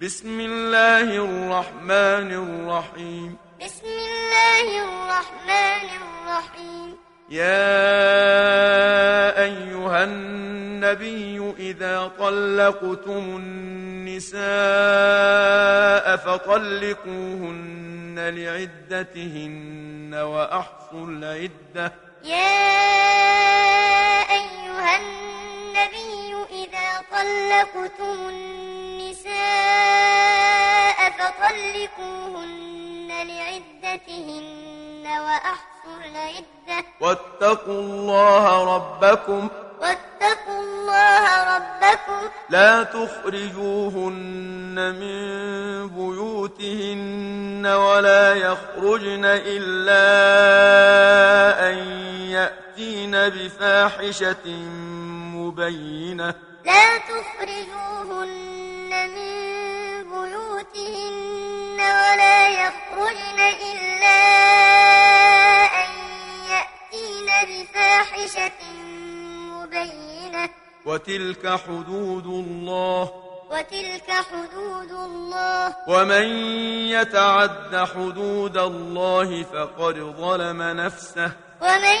بسم الله الرحمن الرحيم. بسم الله الرحمن الرحيم. يا أيها النبي إذا طلقتم النساء فطلقوهن لعدتهن وأحصوا العدة. يا أيها النبي إذا طلقتم النساء فطلقوهن لعدتهن وأحصوا العدة واتقوا الله ربكم واتقوا الله ربكم لا تخرجوهن من بيوتهن ولا يخرجن إلا أن يأتين بفاحشة مبينة لا تخرجوهن من بيوتهن ولا يخرجن إلا أن يأتين بفاحشة مبينة. وتلك حدود الله. وتلك حدود الله. ومن يتعد حدود الله فقد ظلم نفسه. ومن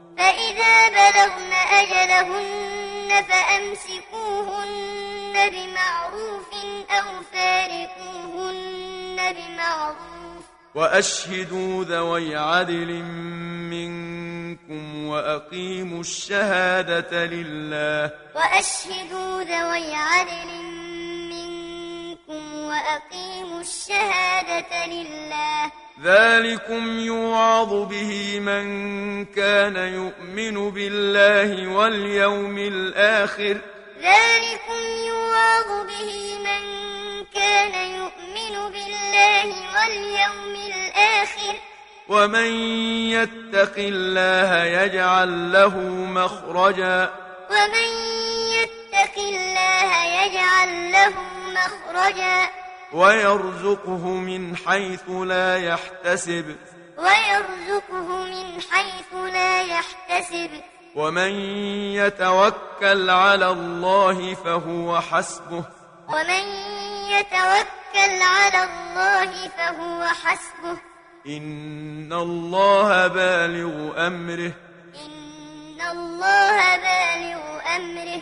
فإذا بلغن أجلهن فأمسكوهن بمعروف أو فارقوهن بمعروف. وأشهدوا ذوي عدل منكم وأقيموا الشهادة لله. وأشهدوا ذوي عدل منكم وأقيموا الشهادة لله. ذلكم يوعظ به من كان يؤمن بالله واليوم الآخر. ذلكم يوعظ به من كان يؤمن بالله واليوم الآخر. ومن يتق الله يجعل له مخرجا. ومن يتق الله يجعل له مخرجا ويرزقه من حيث لا يحتسب. ويرزقه من حيث لا يحتسب. ومن يتوكل على الله فهو حسبه. ومن يتوكل على الله فهو حسبه. إن الله بالغ أمره. إن الله بالغ أمره.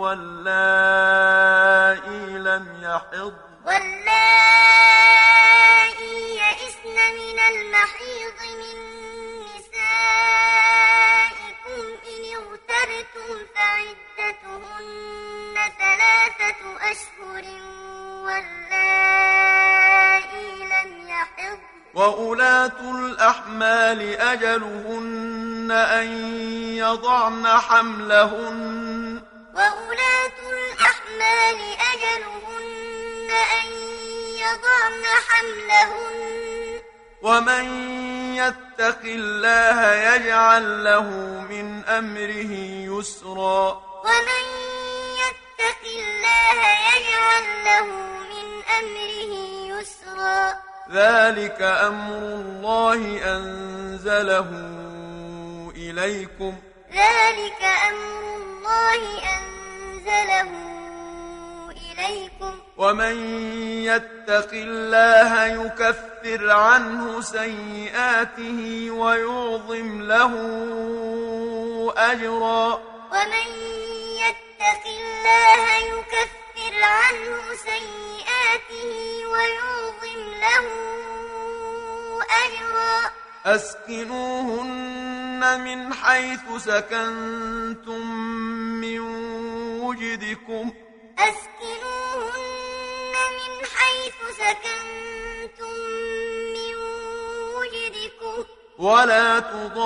واللائي لم يحض. واللائي يئسن من المحيض من نسائكم إن ارتبتم فعدتهن ثلاثة أشهر واللائي لم يحض. وأولاة الأحمال أجلهن أن يضعن حملهن الأحمال أجلهن أن يضعن حملهن. ومن يتق الله يجعل له من أمره يسرا. ومن يتق الله يجعل له من أمره يسرا. ذلك أمر الله أنزله إليكم. ذلك أمر الله أنزله إليكم ومن يتق الله يكفر عنه سيئاته ويعظم له أجرا. ومن يتق الله يكفر عنه سيئاته ويعظم له أجرا. أسكنوهن من حيث سكنتم من وجدكم. أسكنوهن حيث سكنتم من وجدكم ولا تضاروهن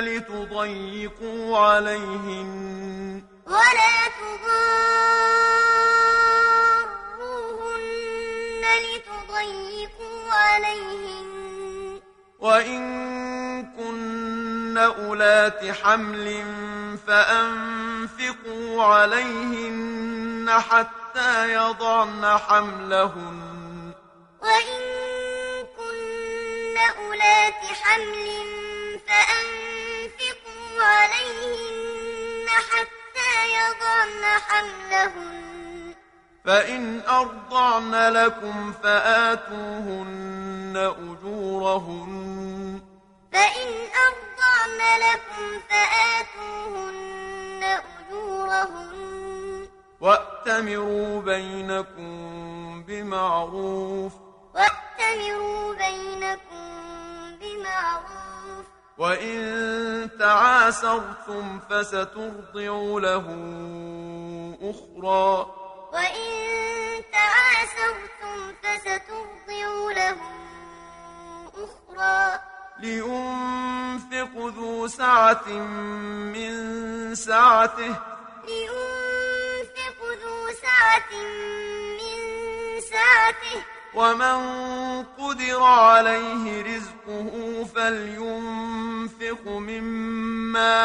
لتضيقوا عليهن. ولا تضاروهن لتضيقوا عليهن. وإن كن أولات حمل فأنفقوا عليهن حتى يضعن حملهن وإن كن أولات حمل فأنفقوا عليهن حتى يضعن حملهن فإن أرضعن لكم فآتوهن أجورهن أرضعن لكم فآتوهن أجورهن وأتمروا بينكم بمعروف وأتمروا بينكم بمعروف وإن تعاسرتم فسترضع له أخرى وإن تعاسرتم فسترضع له أخرى لينفق ذو سعة من سعته. لينفق ذو سعة من سعته. ومن قدر عليه رزقه فلينفق مما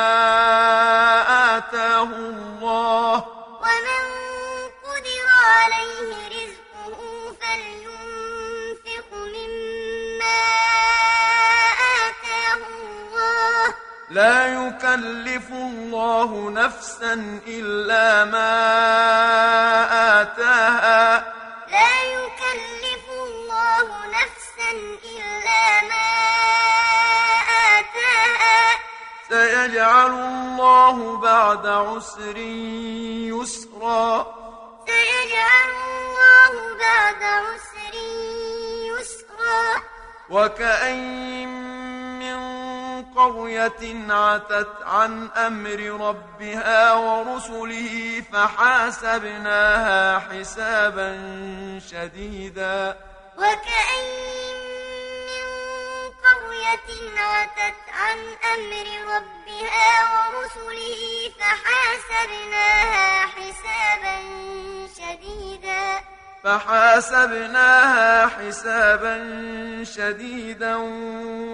آتاه الله. ومن لا يكلف الله نفسا إلا ما آتاها. لا يكلف الله نفسا إلا ما آتاها. سيجعل الله بعد عسر يسرا. سيجعل الله بعد عسر يسرا. وكأين قرية عتت عن أمر ربها ورسله فحاسبناها حسابا شديدا. قرية عتت عن أمر ربها ورسله فحاسبناها حسابا شديدا. فحاسبناها حسابا شديدا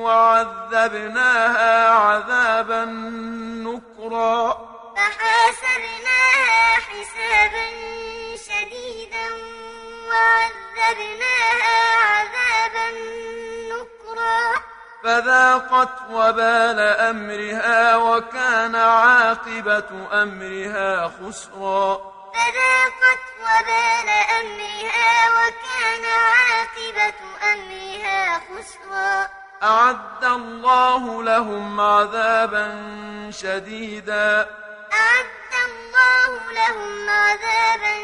وعذبناها عذابا نكرا. فحاسبناها حسابا شديدا وعذبناها عذابا نكرا. فذاقت وبال أمرها وكان عاقبة أمرها خسرا. فذاقت وبال أمرها وكان عاقبة أمرها خسرا. أعد الله لهم عذابا شديدا. أعد الله لهم عذابا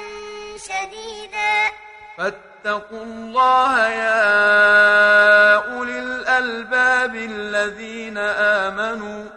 شديدا. فاتقوا الله يا أولي الألباب الذين آمنوا.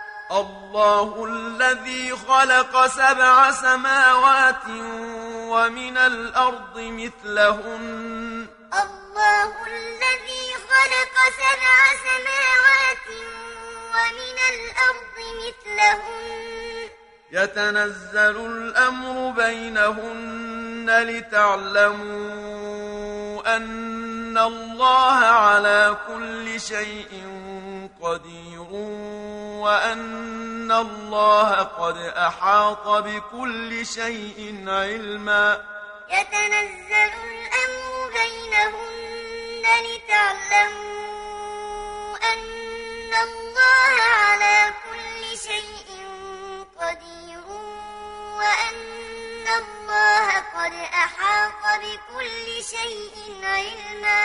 الله الذي خلق سبع سماوات ومن الأرض مثلهن. الله الذي خلق سبع سماوات ومن الأرض مثلهن. يتنزل الأمر بينهن لتعلموا أن الله على كل شيء قدير. وأن الله قد أحاط بكل شيء علما. يتنزل الأمر بينهن لتعلموا أن الله على كل شيء قدير وأن الله قد أحاط بكل شيء علما.